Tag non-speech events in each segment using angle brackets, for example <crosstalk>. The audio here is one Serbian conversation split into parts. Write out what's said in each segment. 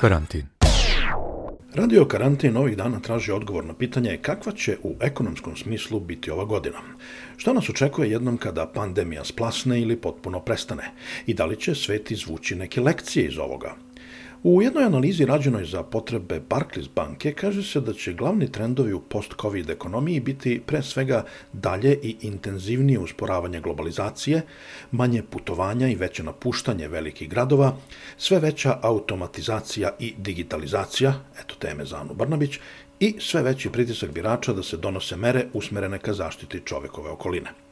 Karantin. Radio Karantin ovih dana traži odgovor na pitanje kakva će u ekonomskom smislu biti ova godina. Šta nas očekuje jednom kada pandemija splasne ili potpuno prestane? I da li će svet izvući neke lekcije iz ovoga? U jednoj analizi rađenoj za potrebe Barclays banke kaže se da će glavni trendovi u post-covid ekonomiji biti pre svega dalje i intenzivnije usporavanje globalizacije, manje putovanja i veće napuštanje velikih gradova, sve veća automatizacija i digitalizacija, eto teme za Anu Brnabić, i sve veći pritisak birača da se donose mere usmerene ka zaštiti čovekove okoline.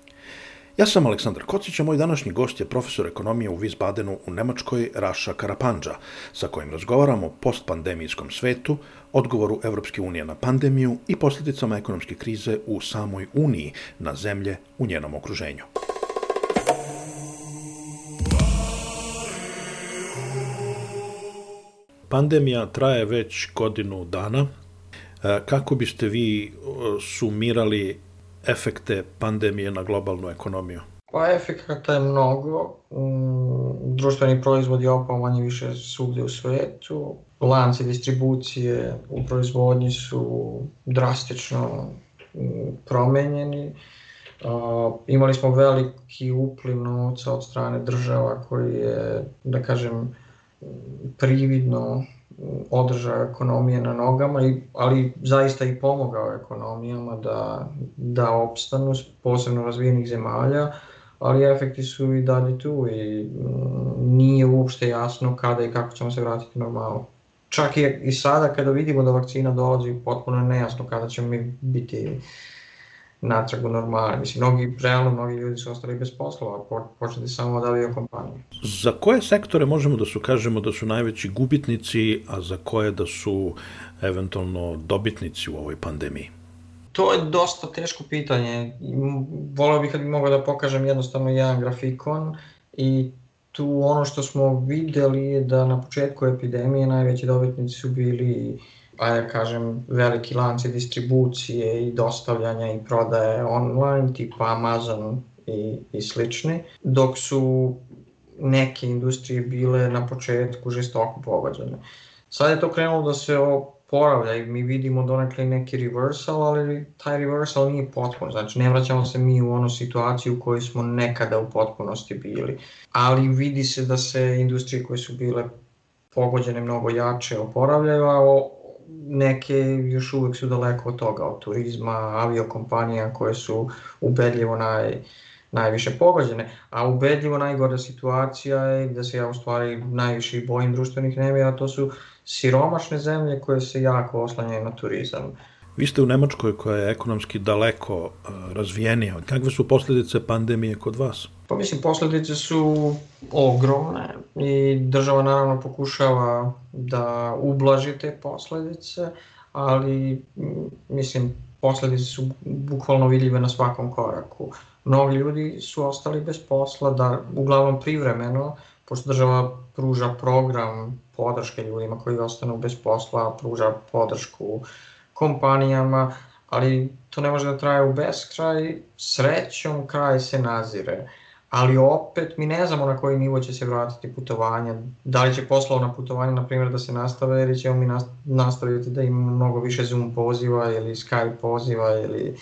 Ja sam Aleksandar Kocić, a moj današnji gost je profesor ekonomije u Wiesbadenu u Nemačkoj, Raša Karapandža, sa kojim razgovaramo o postpandemijskom svetu, odgovoru Evropske unije na pandemiju i posljedicama ekonomske krize u samoj Uniji na zemlje u njenom okruženju. Pandemija traje već godinu dana. E, kako biste vi e, sumirali efekte pandemije na globalnu ekonomiju? Pa efekata je mnogo. Mm, društveni proizvod je opao manje više svugde u svetu. Lanci distribucije u proizvodnji su drastično mm, promenjeni. Imali smo veliki upliv novca od strane država koji je, da kažem, prividno održao ekonomije na nogama, i, ali zaista i pomogao ekonomijama da, da opstanu, posebno razvijenih zemalja, ali efekti su i dalje tu i mm, nije uopšte jasno kada i kako ćemo se vratiti normalno. Čak i, i sada kada vidimo da vakcina dolazi, potpuno nejasno kada ćemo mi biti natrag u normali. Mislim, mnogi, realno, mnogi ljudi su ostali bez poslova, po, početi samo od avio kompanije. Za koje sektore možemo da su, kažemo, da su najveći gubitnici, a za koje da su eventualno dobitnici u ovoj pandemiji? To je dosta teško pitanje. Voleo bih kad bih mogao da pokažem jednostavno jedan grafikon i tu ono što smo videli je da na početku epidemije najveći dobitnici su bili ajde kažem, veliki lanci distribucije i dostavljanja i prodaje online, tipa Amazon i, i slični, dok su neke industrije bile na početku žestoko pogođene. Sad je to krenulo da se oporavlja i mi vidimo donekle neki reversal, ali taj reversal nije potpuno, znači ne vraćamo se mi u onu situaciju u kojoj smo nekada u potpunosti bili, ali vidi se da se industrije koje su bile pogođene mnogo jače oporavljaju, a neke još uvek su daleko od toga, od turizma, aviokompanija koje su ubedljivo naj, najviše pogođene, a ubedljivo najgora situacija je da se ja u stvari najviše bojim društvenih nemira, to su siromašne zemlje koje se jako oslanjaju na turizam. Vi ste u Nemačkoj koja je ekonomski daleko razvijenija. Kakve su posledice pandemije kod vas? Pa mislim, posledice su ogromne i država naravno pokušava da ublaži te posledice, ali mislim, posledice su bukvalno vidljive na svakom koraku. Mnogi ljudi su ostali bez posla, da uglavnom privremeno, pošto država pruža program podrške ljudima koji ostanu bez posla, pruža podršku kompanijama, ali to ne može da traje u beskraj, srećom kraj se nazire. Ali opet mi ne znamo na koji nivo će se vratiti putovanja, da li će poslovna putovanja, na primjer, da se nastave ili ćemo mi nastaviti da imamo mnogo više Zoom poziva ili Skype poziva ili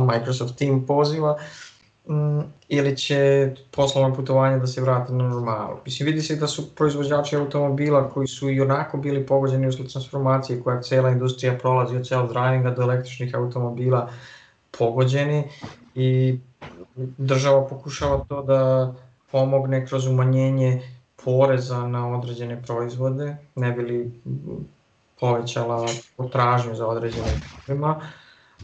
Microsoft Team poziva, mm, ili će poslovna putovanja da se vrate na normalu. Mislim, vidi se da su proizvođači automobila koji su i onako bili pogođeni usled transformacije koja cela industrija prolazi od self-drivinga do električnih automobila pogođeni i država pokušava to da pomogne kroz umanjenje poreza na određene proizvode, ne bi li povećala potražnju za određene firma,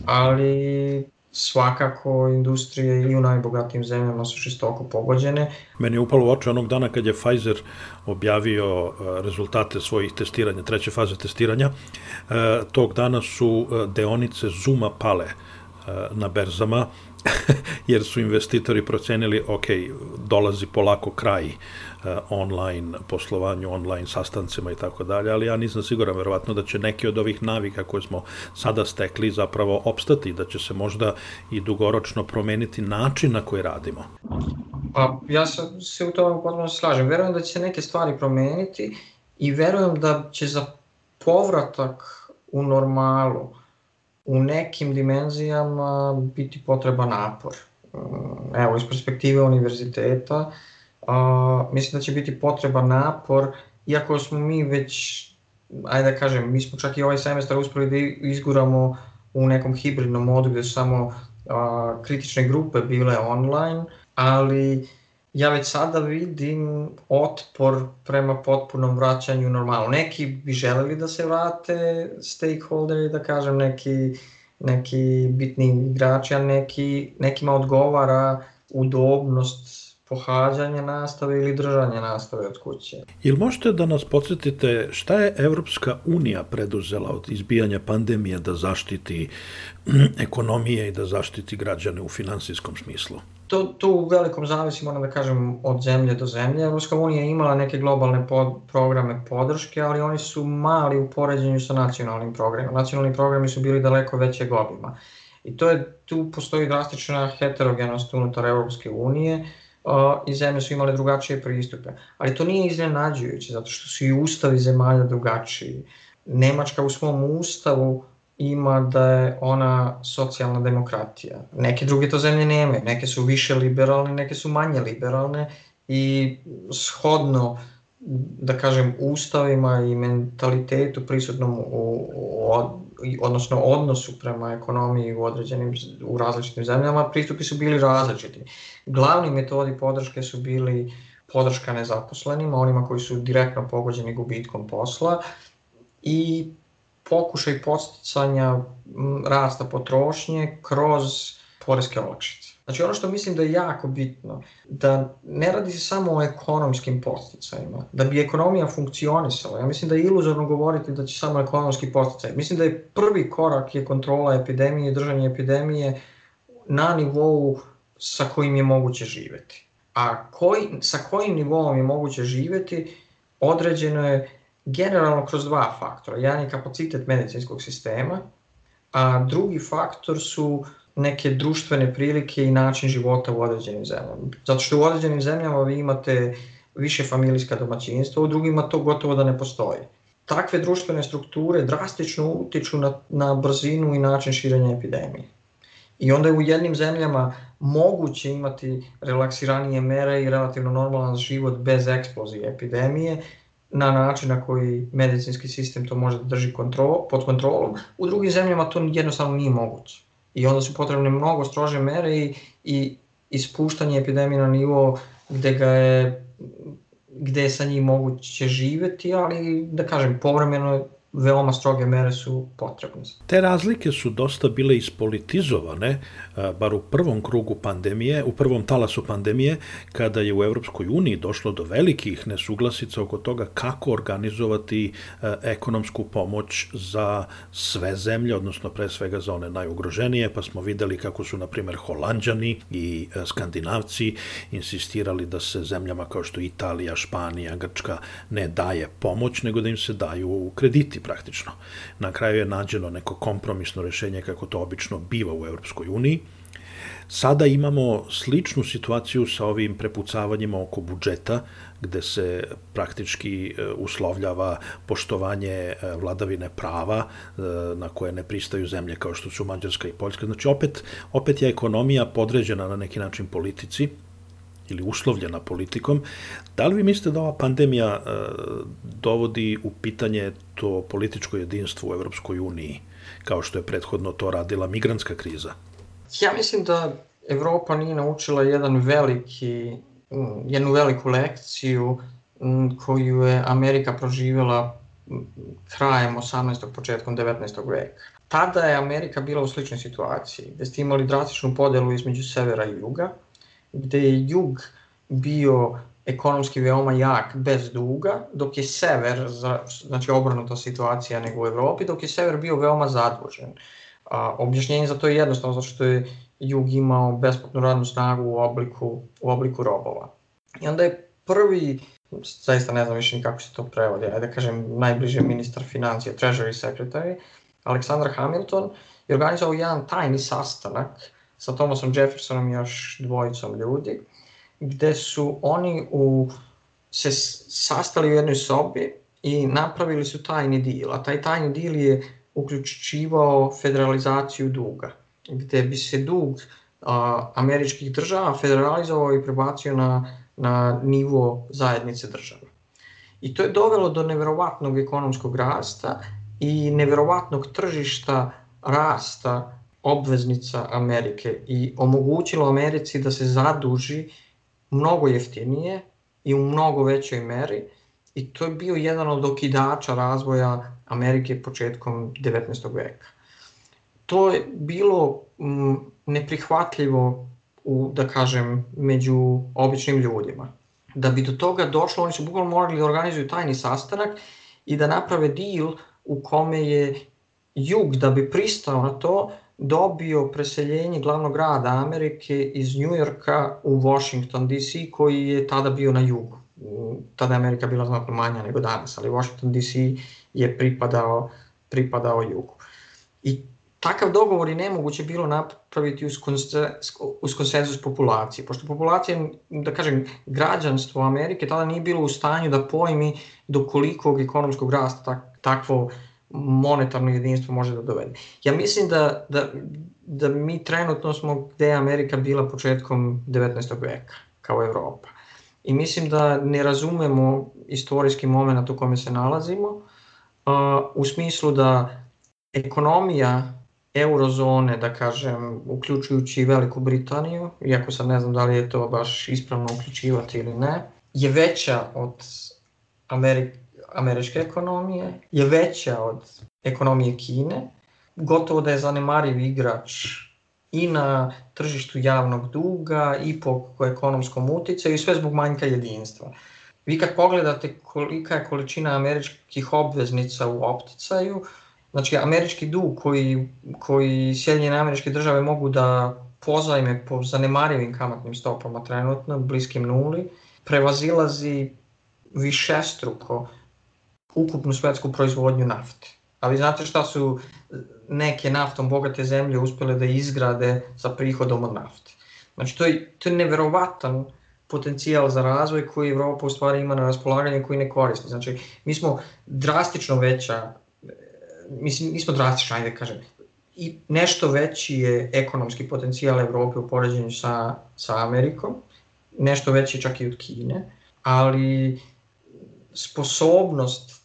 ali svakako industrije i u najbogatijim zemljama su šestoko pogođene. Meni je upalo u oči onog dana kad je Pfizer objavio e, rezultate svojih testiranja, treće faze testiranja. E, tog dana su e, deonice Zuma pale na berzama <laughs> jer su investitori procenili, ok, dolazi polako kraj uh, online poslovanju, online sastancima i tako dalje, ali ja nisam siguran verovatno da će neki od ovih navika koje smo sada stekli zapravo opstati, da će se možda i dugoročno promeniti način na koji radimo. Pa ja sam se u tome potpuno slažem. Verujem da će se neke stvari promeniti i verujem da će za povratak u normalu u nekim dimenzijama biti potreba napor. Evo, iz perspektive univerziteta, a, mislim da će biti potreba napor, iako smo mi već, ajde da kažem, mi smo čak i ovaj semestar uspeli da izguramo u nekom hibridnom modu gde su samo a, kritične grupe bile online, ali ja već sada vidim otpor prema potpunom vraćanju normalno. Neki bi želeli da se vrate stakeholderi, da kažem, neki, neki bitni igrači, a neki, nekima odgovara udobnost pohađanja nastave ili držanje nastave od kuće. Ili možete da nas podsjetite šta je Evropska unija preduzela od izbijanja pandemije da zaštiti ekonomije i da zaštiti građane u finansijskom smislu? To, to u velikom zavisi, moram da kažem, od zemlje do zemlje. Evropska unija je imala neke globalne pod, programe podrške, ali oni su mali u poređenju sa nacionalnim programima. Nacionalni programi su bili daleko većeg obima. I to je, tu postoji drastična heterogenost unutar Evropske unije uh, i zemlje su imale drugačije pristupe. Ali to nije iznenađujuće, zato što su i ustavi zemalja drugačiji. Nemačka u svom ustavu ima da je ona socijalna demokratija. Neke druge to zemlje nemaju, neke su više liberalne, neke su manje liberalne i shodno da kažem ustavima i mentalitetu prisutnom u, u odnosno odnosu prema ekonomiji u određenim u različitim zemljama pristupi su bili različiti. Glavni metodi podrške su bili podrška nezaposlenima, onima koji su direktno pogođeni gubitkom posla i pokušaj posticanja rasta potrošnje kroz poreske olakšice. Znači ono što mislim da je jako bitno, da ne radi se samo o ekonomskim posticajima, da bi ekonomija funkcionisala. Ja mislim da je iluzorno govoriti da će samo ekonomski posticaj. Mislim da je prvi korak je kontrola epidemije držanje epidemije na nivou sa kojim je moguće živeti. A koji, sa kojim nivoom je moguće živeti određeno je generalno kroz dva faktora. Jedan je kapacitet medicinskog sistema, a drugi faktor su neke društvene prilike i način života u određenim zemljama. Zato što u određenim zemljama vi imate više familijska domaćinstva, u drugima to gotovo da ne postoji. Takve društvene strukture drastično utiču na, na brzinu i način širenja epidemije. I onda je u jednim zemljama moguće imati relaksiranije mere i relativno normalan život bez eksplozije epidemije, na način na koji medicinski sistem to može da drži kontrol, pod kontrolom. U drugim zemljama to jednostavno nije moguće. I onda su potrebne mnogo strože mere i, i ispuštanje epidemije na nivo gde ga je gde je sa njim moguće živeti, ali da kažem, povremeno veoma stroge mere su potrebne. Te razlike su dosta bile ispolitizovane, bar u prvom krugu pandemije, u prvom talasu pandemije, kada je u Evropskoj uniji došlo do velikih nesuglasica oko toga kako organizovati ekonomsku pomoć za sve zemlje, odnosno pre svega za one najugroženije, pa smo videli kako su, na primer, Holandjani i Skandinavci insistirali da se zemljama kao što Italija, Španija, Grčka ne daje pomoć, nego da im se daju krediti praktično. Na kraju je nađeno neko kompromisno rešenje kako to obično biva u Evropskoj uniji. Sada imamo sličnu situaciju sa ovim prepucavanjima oko budžeta, gde se praktički e, uslovljava poštovanje e, vladavine prava e, na koje ne pristaju zemlje kao što su Mađarska i Poljska. Znači opet, opet je ekonomija podređena na neki način politici, ili uslovljena politikom. Da li vi mislite da ova pandemija e, dovodi u pitanje to političko jedinstvo u Evropskoj uniji, kao što je prethodno to radila migrantska kriza? Ja mislim da Evropa nije naučila jedan veliki, jednu veliku lekciju koju je Amerika proživjela krajem 18. početkom 19. veka. Tada je Amerika bila u sličnoj situaciji, gde ste imali drastičnu podelu između severa i juga, gde je jug bio ekonomski veoma jak bez duga, dok je sever, znači obrnuta situacija nego u Evropi, dok je sever bio veoma zadužen. A, objašnjenje za to je jednostavno zato što je jug imao besplatnu radnu snagu u obliku, u obliku robova. I onda je prvi, zaista ne znam više kako se to prevodi, ajde da kažem najbliže ministar financija, treasury secretary, Aleksandar Hamilton, je organizovao jedan tajni sastanak sa Thomasom Jeffersonom i još dvojicom ljudi, gde su oni u, se sastali u jednoj sobi i napravili su tajni dil, a taj tajni dil je uključivao federalizaciju duga, gde bi se dug a, američkih država federalizovao i prebacio na, na nivo zajednice država. I to je dovelo do neverovatnog ekonomskog rasta i neverovatnog tržišta rasta obveznica Amerike i omogućilo Americi da se zaduži mnogo jeftinije i u mnogo većoj meri i to je bio jedan od okidača razvoja Amerike početkom 19. veka. To je bilo neprihvatljivo u, da kažem, među običnim ljudima. Da bi do toga došlo, oni su bukvalno morali da organizuju tajni sastanak i da naprave deal u kome je jug, da bi pristao na to, dobio preseljenje glavnog grada Amerike iz Njujorka u Washington DC koji je tada bio na jugu. Tada je Amerika bila znatno manja nego danas, ali Washington DC je pripadao, pripadao jugu. I takav dogovor je nemoguće bilo napraviti uz, konse, uz konsenzus populacije, pošto populacija, da kažem, građanstvo Amerike tada nije bilo u stanju da pojmi do kolikog ekonomskog rasta tak, takvo monetarno jedinstvo može da dovede. Ja mislim da, da, da mi trenutno smo gde je Amerika bila početkom 19. veka, kao Evropa. I mislim da ne razumemo istorijski moment u kome se nalazimo, uh, u smislu da ekonomija eurozone, da kažem, uključujući Veliku Britaniju, iako sad ne znam da li je to baš ispravno uključivati ili ne, je veća od Amerike, američke ekonomije, je veća od ekonomije Kine, gotovo da je zanemariv igrač i na tržištu javnog duga i po ekonomskom uticaju i sve zbog manjka jedinstva. Vi kad pogledate kolika je količina američkih obveznica u opticaju, znači američki dug koji, koji Sjedinjene američke države mogu da pozajme po zanemarivim kamatnim stopama trenutno, bliskim nuli, prevazilazi višestruko ukupnu svetsku proizvodnju nafte. Ali znate šta su neke naftom bogate zemlje uspele da izgrade sa prihodom od nafte. Znači to je, to je neverovatan potencijal za razvoj koji Evropa u stvari ima na raspolaganju koji ne koristi. Znači mi smo drastično veća, mislim, nismo drastično, ajde da kažem, i nešto veći je ekonomski potencijal Evrope u poređenju sa, sa Amerikom, nešto veći čak i od Kine, ali sposobnost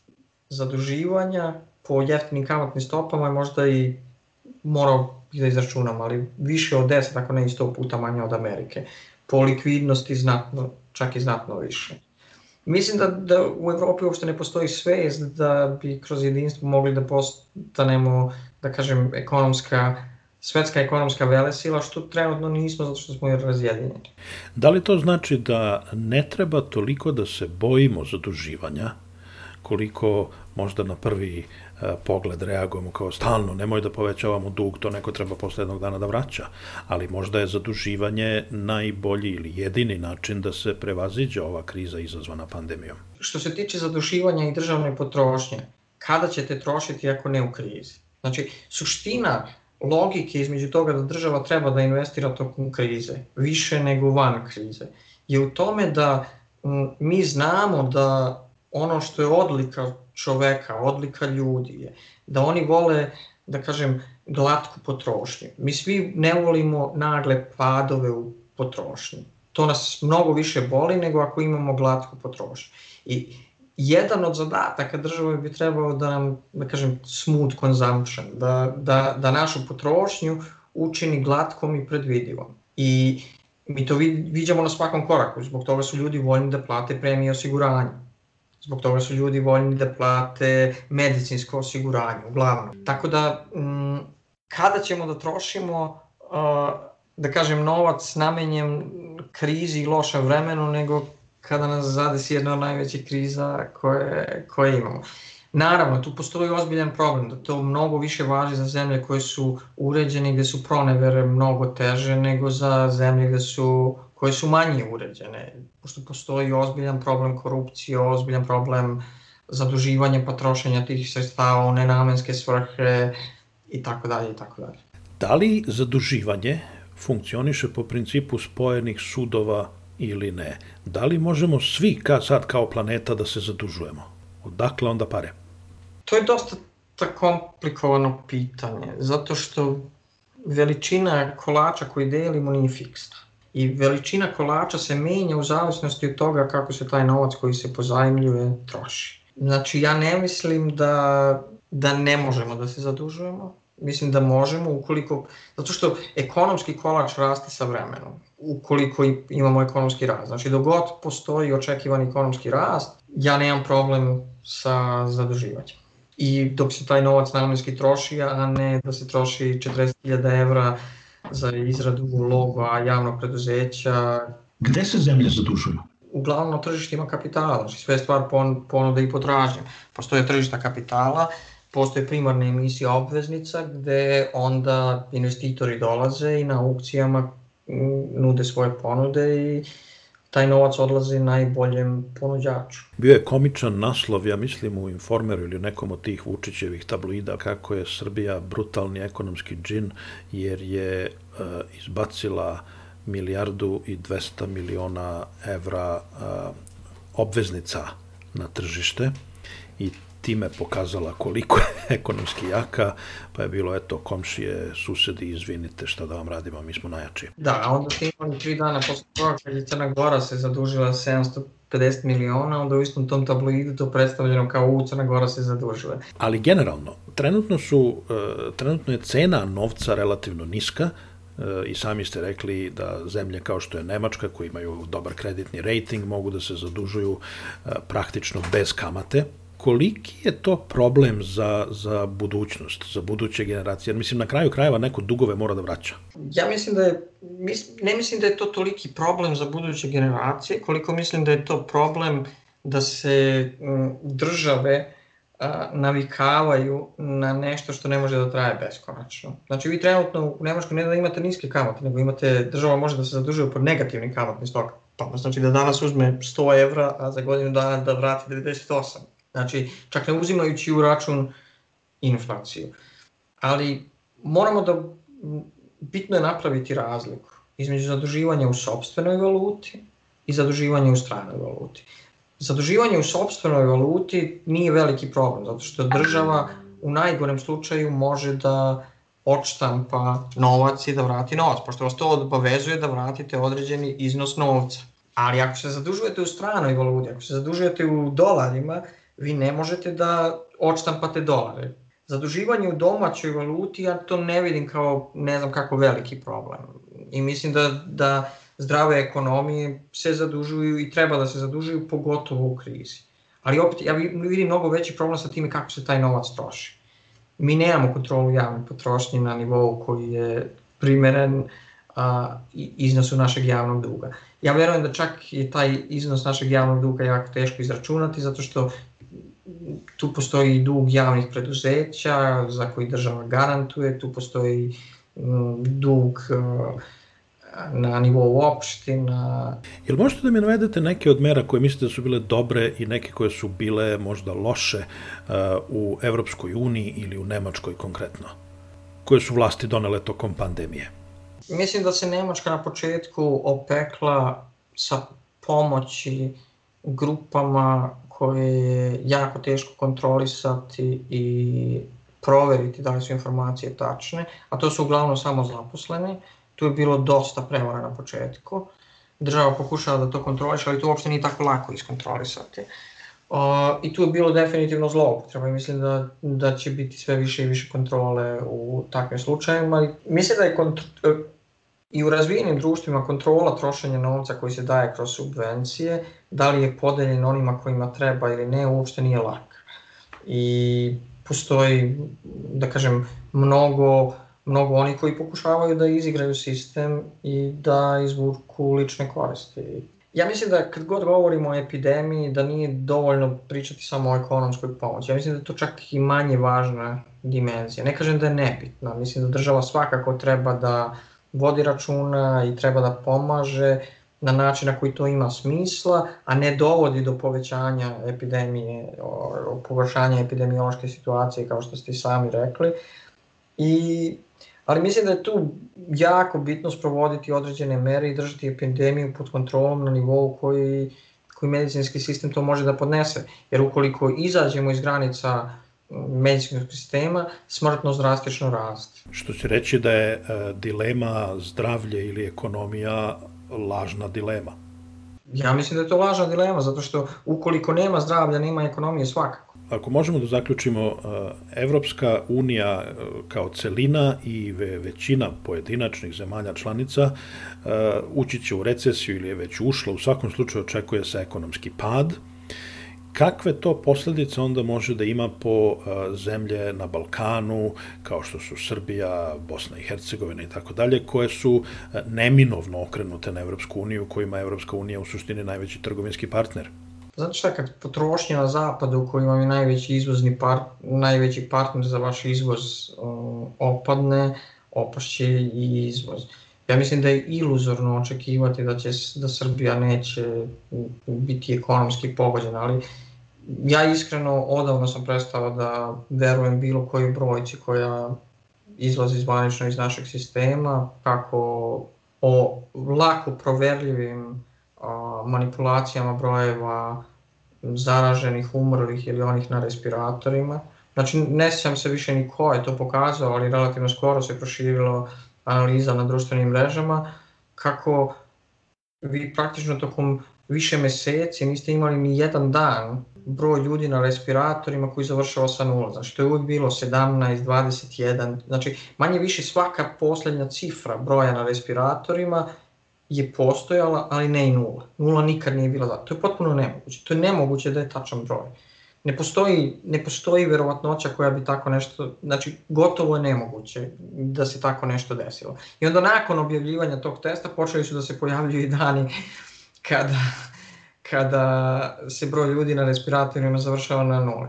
zaduživanja po jeftinim kamatnim stopama je možda i morao da izračunam, ali više od 10, ako ne i 100 puta manje od Amerike. Po likvidnosti znatno, čak i znatno više. Mislim da, da u Evropi uopšte ne postoji svest da bi kroz jedinstvo mogli da postanemo, da kažem, ekonomska svetska ekonomska velesila, što trenutno nismo zato što smo razjedinjeni. Da li to znači da ne treba toliko da se bojimo zaduživanja, koliko možda na prvi e, pogled reagujemo kao stalno, nemoj da povećavamo dug, to neko treba posle jednog dana da vraća, ali možda je zaduživanje najbolji ili jedini način da se prevaziđe ova kriza izazvana pandemijom. Što se tiče zaduživanja i državne potrošnje, kada ćete trošiti ako ne u krizi? Znači, suština logike između toga da država treba da investira tokom krize, više nego van krize, je u tome da mi znamo da ono što je odlika čoveka, odlika ljudi je da oni vole, da kažem, glatku potrošnju. Mi svi ne volimo nagle padove u potrošnji. To nas mnogo više boli nego ako imamo glatku potrošnju. I jedan od zadataka države bi trebao da nam, da kažem, smooth consumption, da, da, da našu potrošnju učini glatkom i predvidivom. I mi to viđamo na svakom koraku, zbog toga su ljudi voljni da plate premije osiguranja Zbog toga su ljudi voljni da plate medicinsko osiguranje, uglavnom. Tako da, m, mm, kada ćemo da trošimo, da kažem, novac namenjen krizi i lošem vremenu, nego kada nas zadesi jedna od najvećih kriza koje, koje imamo. Naravno, tu postoji ozbiljan problem, da to mnogo više važi za zemlje koje su uređene i gde su pronevere mnogo teže nego za zemlje gde su koje su manje uređene, pošto postoji ozbiljan problem korupcije, ozbiljan problem zaduživanja, potrošenja tih sredstava u nenamenske svrhe i tako dalje i tako dalje. Da li zaduživanje funkcioniše po principu spojenih sudova ili ne? Da li možemo svi ka, sad kao planeta da se zadužujemo? Odakle onda pare? To je dosta ta komplikovano pitanje, zato što veličina kolača koji delimo nije fiksna. I veličina kolača se menja u zavisnosti od toga kako se taj novac koji se pozajmljuje troši. Znači ja ne mislim da, da ne možemo da se zadužujemo, mislim da možemo ukoliko, zato što ekonomski kolač raste sa vremenom, ukoliko imamo ekonomski rast. Znači dok god postoji očekivani ekonomski rast, ja nemam problem sa zaduživanjem. I dok se taj novac namenski troši, a ne da se troši 40.000 evra za izradu loga javnog preduzeća. Gde se zemlje zadužuju? Uglavnom na tržištima kapitala, znači sve stvar ponude i potražnje. Postoje tržišta kapitala, postoje primarna emisija obveznica gde onda investitori dolaze i na aukcijama nude svoje ponude i taj novac odlazi najboljem ponuđaču. Bio je komičan naslov, ja mislim u Informeru ili nekom od tih Vučićevih tabloida kako je Srbija brutalni ekonomski džin jer je e, izbacila milijardu i 200 miliona evra e, obveznica na tržište i time pokazala koliko je <laughs> ekonomski jaka, pa je bilo, eto, komšije, susedi, izvinite, šta da vam radimo, mi smo najjači. Da, a onda ste imali tri dana posle toga kad je Crna Gora se zadužila 750 miliona, onda u istom tom tabloidu to predstavljeno kao u Crna Gora se zadužila. Ali generalno, trenutno su, e, trenutno je cena novca relativno niska, e, i sami ste rekli da zemlje kao što je Nemačka, koji imaju dobar kreditni rating, mogu da se zadužuju e, praktično bez kamate, koliki je to problem za, za budućnost, za buduće generacije? Jer mislim, na kraju krajeva neko dugove mora da vraća. Ja mislim da je, ne mislim da je to toliki problem za buduće generacije, koliko mislim da je to problem da se države a, navikavaju na nešto što ne može da traje beskonačno. Znači vi trenutno u Nemačkoj ne da imate niske kamate, nego imate, država može da se zadužuje pod negativnim kamatnim stokama. Pa znači da danas uzme 100 evra, a za godinu dana da vrati 98. Znači, čak ne uzimajući u račun inflaciju. Ali moramo da, bitno je napraviti razliku između zaduživanja u sobstvenoj valuti i zaduživanja u stranoj valuti. Zaduživanje u sobstvenoj valuti nije veliki problem, zato što država u najgorem slučaju može da odštampa novac i da vrati novac, pošto vas to obavezuje da vratite određeni iznos novca. Ali ako se zadužujete u stranoj valuti, ako se zadužujete u dolarima, vi ne možete da odštampate dolare. Zaduživanje u domaćoj valuti, ja to ne vidim kao ne znam kako veliki problem. I mislim da, da zdrave ekonomije se zadužuju i treba da se zadužuju pogotovo u krizi. Ali opet, ja vidim mnogo veći problem sa time kako se taj novac troši. Mi nemamo kontrolu javne potrošnje na nivou koji je primeren a, iznosu našeg javnog duga. Ja verujem da čak je taj iznos našeg javnog duga jako teško izračunati zato što tu postoji dug javnih preduzeća za koji država garantuje, tu postoji mm, dug uh, na nivou opština. Jel možete da mi navedete neke od mera koje mislite da su bile dobre i neke koje su bile možda loše uh, u Evropskoj uniji ili u Nemačkoj konkretno? Koje su vlasti donele tokom pandemije? Mislim da se Nemačka na početku opekla sa pomoći grupama koje je jako teško kontrolisati i proveriti da li su informacije tačne, a to su uglavnom samo zaposleni. Tu je bilo dosta prevara na početku. Država pokušava da to kontroliše, ali to uopšte nije tako lako iskontrolisati. Uh, I tu je bilo definitivno zloupotreba i mislim da, da će biti sve više i više kontrole u takvim slučajevima. Mislim da je I u razvijenim društvima kontrola trošenja novca koji se daje kroz subvencije, da li je podeljen onima kojima treba ili ne, uopšte nije lak. I postoji, da kažem, mnogo, mnogo oni koji pokušavaju da izigraju sistem i da izvuku lične koristi. Ja mislim da kad god govorimo o epidemiji, da nije dovoljno pričati samo o ekonomskoj pomoći. Ja mislim da je to čak i manje važna dimenzija. Ne kažem da je nebitna, mislim da država svakako treba da vodi računa i treba da pomaže na način na koji to ima smisla, a ne dovodi do povećanja epidemije, pogoršanja epidemiološke situacije, kao što ste sami rekli. I, ali mislim da je tu jako bitno sprovoditi određene mere i držati epidemiju pod kontrolom na nivou koji, koji medicinski sistem to može da podnese. Jer ukoliko izađemo iz granica medicinskog sistema, smrtnost drastično raste. Što će reći da je e, dilema zdravlje ili ekonomija lažna dilema? Ja mislim da je to lažna dilema, zato što ukoliko nema zdravlja, nema ekonomije svakako. Ako možemo da zaključimo, e, Evropska unija e, kao celina i većina pojedinačnih zemalja članica e, ući će u recesiju ili je već ušla, u svakom slučaju očekuje se ekonomski pad, kakve to posledice onda može da ima po zemlje na Balkanu, kao što su Srbija, Bosna i Hercegovina i tako dalje, koje su neminovno okrenute na Evropsku uniju, kojima je Evropska unija u suštini najveći trgovinski partner? Znate šta, kad potrošnja na zapadu koji vam je najveći izvozni par, najveći partner za vaš izvoz opadne, opašće i izvoz. Ja mislim da je iluzorno očekivati da će da Srbija neće biti ekonomski pogođena, ali ja iskreno odavno sam prestao da verujem bilo kojoj brojci koja izlazi zvanično iz našeg sistema, kako o lako proverljivim manipulacijama brojeva zaraženih, umrlih ili onih na respiratorima. Znači, ne sjećam se više ni ko je to pokazao, ali relativno skoro se proširilo analiza na društvenim mrežama, kako vi praktično tokom više meseci niste imali ni jedan dan broj ljudi na respiratorima koji završava sa nula. Znači, to je uvijek bilo 17, 21, znači manje više svaka poslednja cifra broja na respiratorima je postojala, ali ne i nula. Nula nikad nije bila da. To je potpuno nemoguće. To je nemoguće da je tačan broj. Ne postoji, ne postoji verovatnoća koja bi tako nešto, znači gotovo je nemoguće da se tako nešto desilo. I onda nakon objavljivanja tog testa počeli su da se pojavljuju i dani kada, kada se broj ljudi na respiratorima završava na nuli.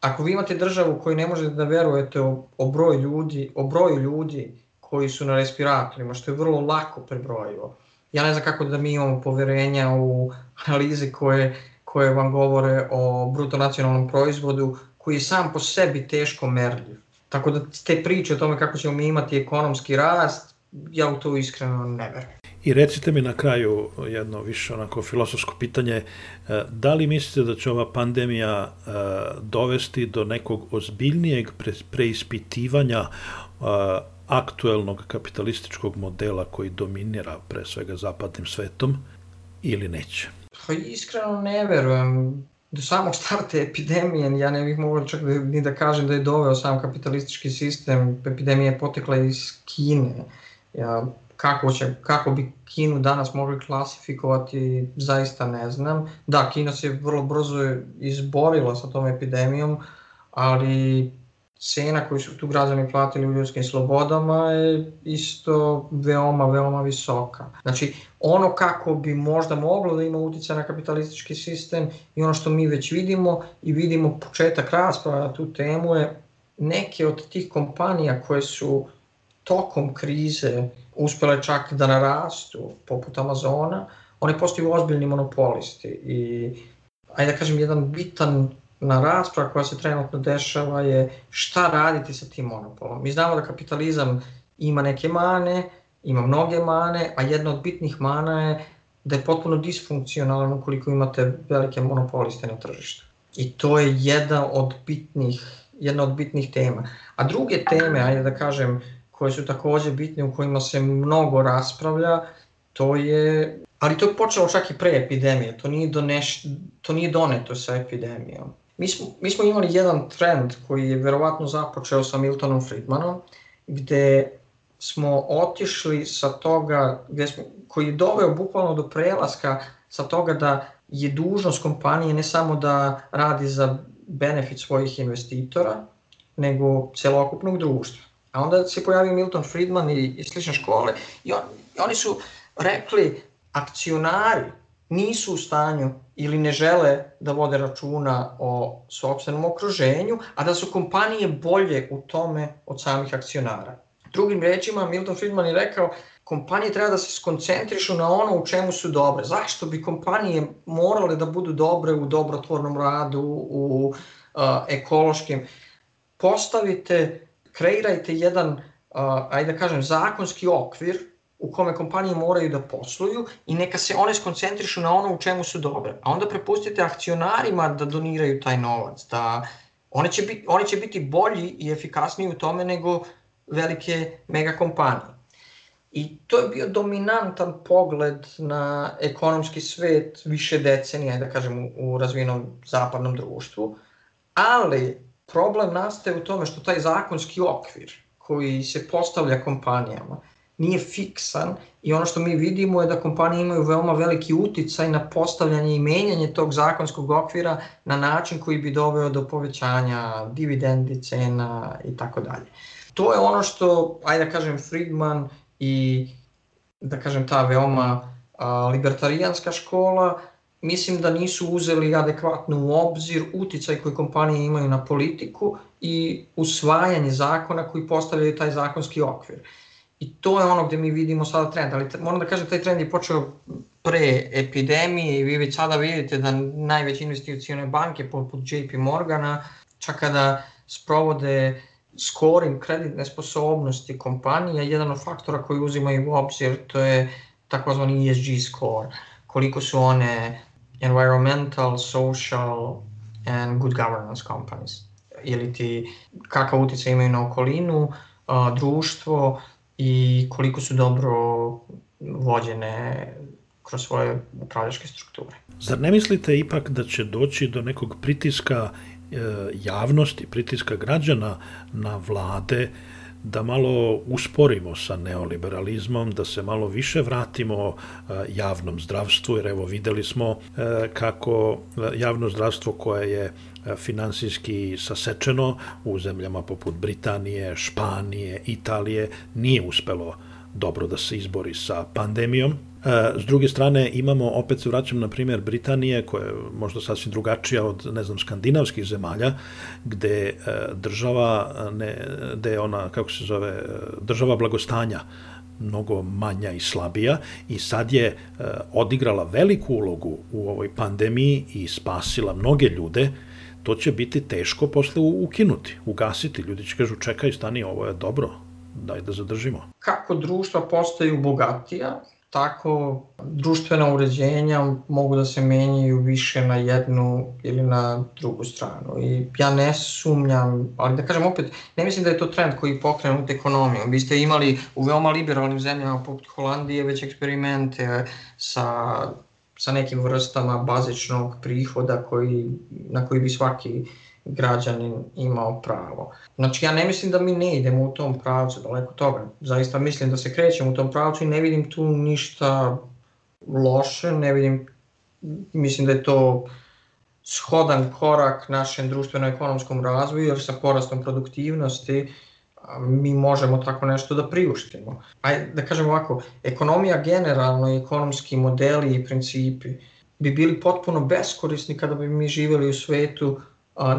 Ako vi imate državu koju ne možete da verujete o, o broju ljudi, o broju ljudi koji su na respiratorima, što je vrlo lako prebrojivo. Ja ne znam kako da mi imamo poverenja u analize koje, koje vam govore o bruto nacionalnom proizvodu, koji je sam po sebi teško merljiv. Tako da te priče o tome kako ćemo mi imati ekonomski rast, ja u to iskreno ne verujem. I recite mi na kraju jedno više onako filosofsko pitanje, e, da li mislite da će ova pandemija e, dovesti do nekog ozbiljnijeg preispitivanja e, aktuelnog kapitalističkog modela koji dominira pre svega zapadnim svetom ili neće? Pa iskreno ne verujem. Do samog starta epidemije, ja ne bih mogao čak da, ni da kažem da je doveo sam kapitalistički sistem, epidemija je potekla iz Kine. Ja, kako, će, kako bi Kinu danas mogli klasifikovati, zaista ne znam. Da, Kina se vrlo brzo izborila sa tom epidemijom, ali cena koju su tu građani platili u ljudskim slobodama je isto veoma, veoma visoka. Znači, ono kako bi možda moglo da ima utjeca na kapitalistički sistem i ono što mi već vidimo i vidimo početak rasprava na tu temu je neke od tih kompanija koje su tokom krize uspele čak da narastu, poput Amazona, one postaju ozbiljni monopolisti i ajde da kažem, jedan bitan na rasprava koja se trenutno dešava je šta raditi sa tim monopolom. Mi znamo da kapitalizam ima neke mane, ima mnoge mane, a jedna od bitnih mana je da je potpuno disfunkcionalan ukoliko imate velike monopoliste na tržištu. I to je jedna od bitnih, jedna od bitnih tema. A druge teme, ajde da kažem, koje su takođe bitne, u kojima se mnogo raspravlja, to je, ali to je počelo čak i pre epidemije, to nije, doneš, to nije doneto sa epidemijom. Mi smo, mi smo imali jedan trend koji je verovatno započeo sa Miltonom Friedmanom, gde smo otišli sa toga, gde smo, koji je doveo bukvalno do prelaska sa toga da je dužnost kompanije ne samo da radi za benefit svojih investitora, nego celokupnog društva. A onda se pojavio Milton Friedman i, i slične škole i, on, i oni su rekli akcionari nisu u stanju ili ne žele da vode računa o sobstvenom okruženju, a da su kompanije bolje u tome od samih akcionara. Drugim rečima, Milton Friedman je rekao, kompanije treba da se skoncentrišu na ono u čemu su dobre. Zašto bi kompanije morale da budu dobre u dobrotvornom radu, u uh, ekološkim? Postavite, kreirajte jedan, uh, ajde da kažem, zakonski okvir u kome kompanije moraju da posluju i neka se one skoncentrišu na ono u čemu su dobre. A onda prepustite akcionarima da doniraju taj novac, da one će, biti, one će biti bolji i efikasniji u tome nego velike mega kompanije. I to je bio dominantan pogled na ekonomski svet više decenija, da kažem, u, u razvijenom zapadnom društvu, ali problem nastaje u tome što taj zakonski okvir koji se postavlja kompanijama nije fiksan i ono što mi vidimo je da kompanije imaju veoma veliki uticaj na postavljanje i menjanje tog zakonskog okvira na način koji bi doveo do povećanja dividendi, cena i tako dalje. To je ono što, ajde da kažem, Friedman i da kažem ta veoma a, libertarijanska škola mislim da nisu uzeli adekvatno u obzir uticaj koji kompanije imaju na politiku i usvajanje zakona koji postavljaju taj zakonski okvir. I to je ono gde mi vidimo sada trend, ali moram da kažem taj trend je počeo pre epidemije i vi već sada vidite da najveće investicione banke poput JP Morgana, čak kada sprovode scoring kreditne sposobnosti kompanija, jedan od faktora koji uzimaju u obzir to je takozvani ESG score, koliko su one environmental, social and good governance companies ili ti kakav utjecaj imaju na okolinu, a, društvo i koliko su dobro vođene kroz svoje upravljačke strukture. Zar ne mislite ipak da će doći do nekog pritiska e, javnosti, pritiska građana na vlade da malo usporimo sa neoliberalizmom, da se malo više vratimo e, javnom zdravstvu, jer evo videli smo e, kako javno zdravstvo koje je finansijski sasečeno u zemljama poput Britanije, Španije, Italije nije uspelo dobro da se izbori sa pandemijom. S druge strane, imamo, opet se vraćam na primjer Britanije, koja je možda sasvim drugačija od, ne znam, skandinavskih zemalja, gde država, ne, gde je ona, kako se zove, država blagostanja mnogo manja i slabija i sad je odigrala veliku ulogu u ovoj pandemiji i spasila mnoge ljude, to će biti teško posle ukinuti, ugasiti. Ljudi će kažu čekaj, stani, ovo je dobro, daj da zadržimo. Kako društva postaju bogatija, tako društvena uređenja mogu da se menjaju više na jednu ili na drugu stranu. I ja ne sumnjam, ali da kažem opet, ne mislim da je to trend koji pokrenut ekonomijom. Vi ste imali u veoma liberalnim zemljama poput Holandije već eksperimente sa sa nekim vrstama bazičnog prihoda koji, na koji bi svaki građanin imao pravo. Znači ja ne mislim da mi ne idemo u tom pravcu, daleko toga. Zaista mislim da se krećemo u tom pravcu i ne vidim tu ništa loše, ne vidim, mislim da je to shodan korak našem društveno-ekonomskom razvoju, jer sa porastom produktivnosti mi možemo tako nešto da priuštimo. Ajde da kažem ovako, ekonomija generalno i ekonomski modeli i principi bi bili potpuno beskorisni kada bi mi živeli u svetu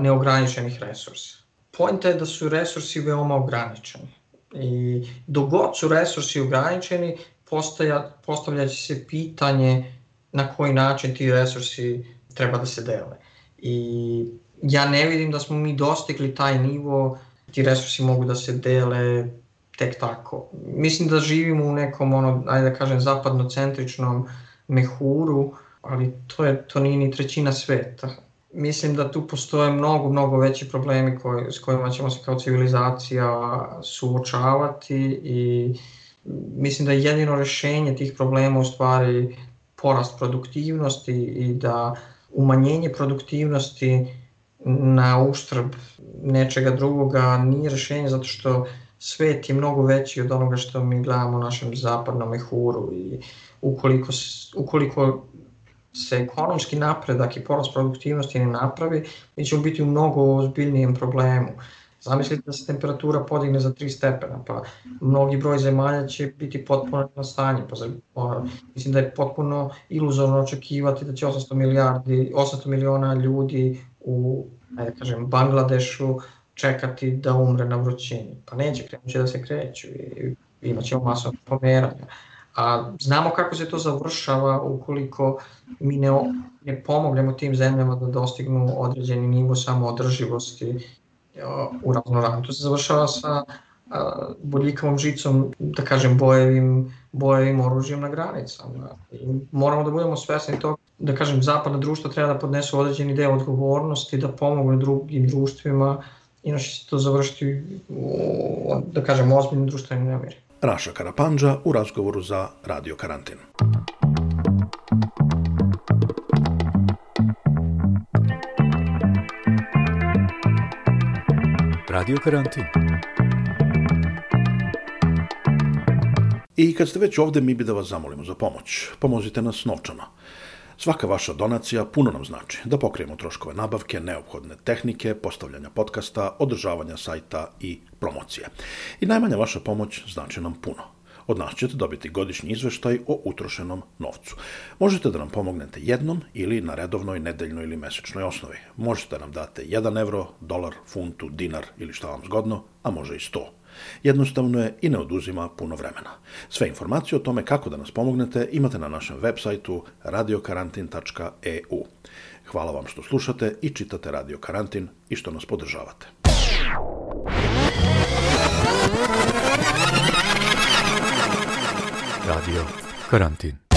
neograničenih resursa. Pojenta je da su resursi veoma ograničeni. I dogod su resursi ograničeni, postaja, postavljaće se pitanje na koji način ti resursi treba da se dele. I ja ne vidim da smo mi dostigli taj nivo ti resursi mogu da se dele tek tako. Mislim da živimo u nekom, ono, ajde da kažem, zapadnocentričnom mehuru, ali to, je, to nije ni trećina sveta. Mislim da tu postoje mnogo, mnogo veći problemi koji, s kojima ćemo se kao civilizacija suočavati i mislim da je jedino rešenje tih problema u stvari porast produktivnosti i da umanjenje produktivnosti na uštrb nečega drugoga nije rešenje zato što svet je mnogo veći od onoga što mi gledamo u našem zapadnom mehuru i ukoliko, ukoliko se ekonomski napredak i porast produktivnosti ne napravi, mi ćemo biti u mnogo ozbiljnijem problemu. Zamislite da se temperatura podigne za 3 stepena, pa mnogi broj zemalja će biti potpuno na stanje. Pa, pa, mislim da je potpuno iluzorno očekivati da će 800 milijardi, 800 miliona ljudi u, ajde kažem, Bangladešu čekati da umre na vrućini. Pa neće, krenuće da se kreću i imaćemo masu pomeranja. A znamo kako se to završava ukoliko mi ne, ne pomognemo tim zemljama da dostignu određeni nivo samoodrživosti u raznoranju. To se završava sa bodljikavom žicom, da kažem, bojevim, bojevim oružjem na granicama. I moramo da budemo svesni toga, da kažem, zapadna društva treba da podnesu određeni deo odgovornosti, da pomogu drugim društvima, inače će to završiti u, da kažem, ozbiljnim društvenim nemiri. Raša Karapanđa u razgovoru za Radio Karantin. Radio Karantin. I kad ste već ovde, mi bi da vas zamolimo za pomoć. Pomozite nas novčano. Svaka vaša donacija puno nam znači da pokrijemo troškove nabavke, neophodne tehnike, postavljanja podcasta, održavanja sajta i promocije. I najmanja vaša pomoć znači nam puno. Od nas ćete dobiti godišnji izveštaj o utrošenom novcu. Možete da nam pomognete jednom ili na redovnoj, nedeljnoj ili mesečnoj osnovi. Možete da nam date 1 evro, dolar, funtu, dinar ili šta vam zgodno, a može i 100. Jednostavno je i ne oduzima puno vremena. Sve informacije o tome kako da nas pomognete imate na našem web sajtu radiokarantin.eu. Hvala vam što slušate i čitate Radio Karantin i što nas podržavate. Radio Karantin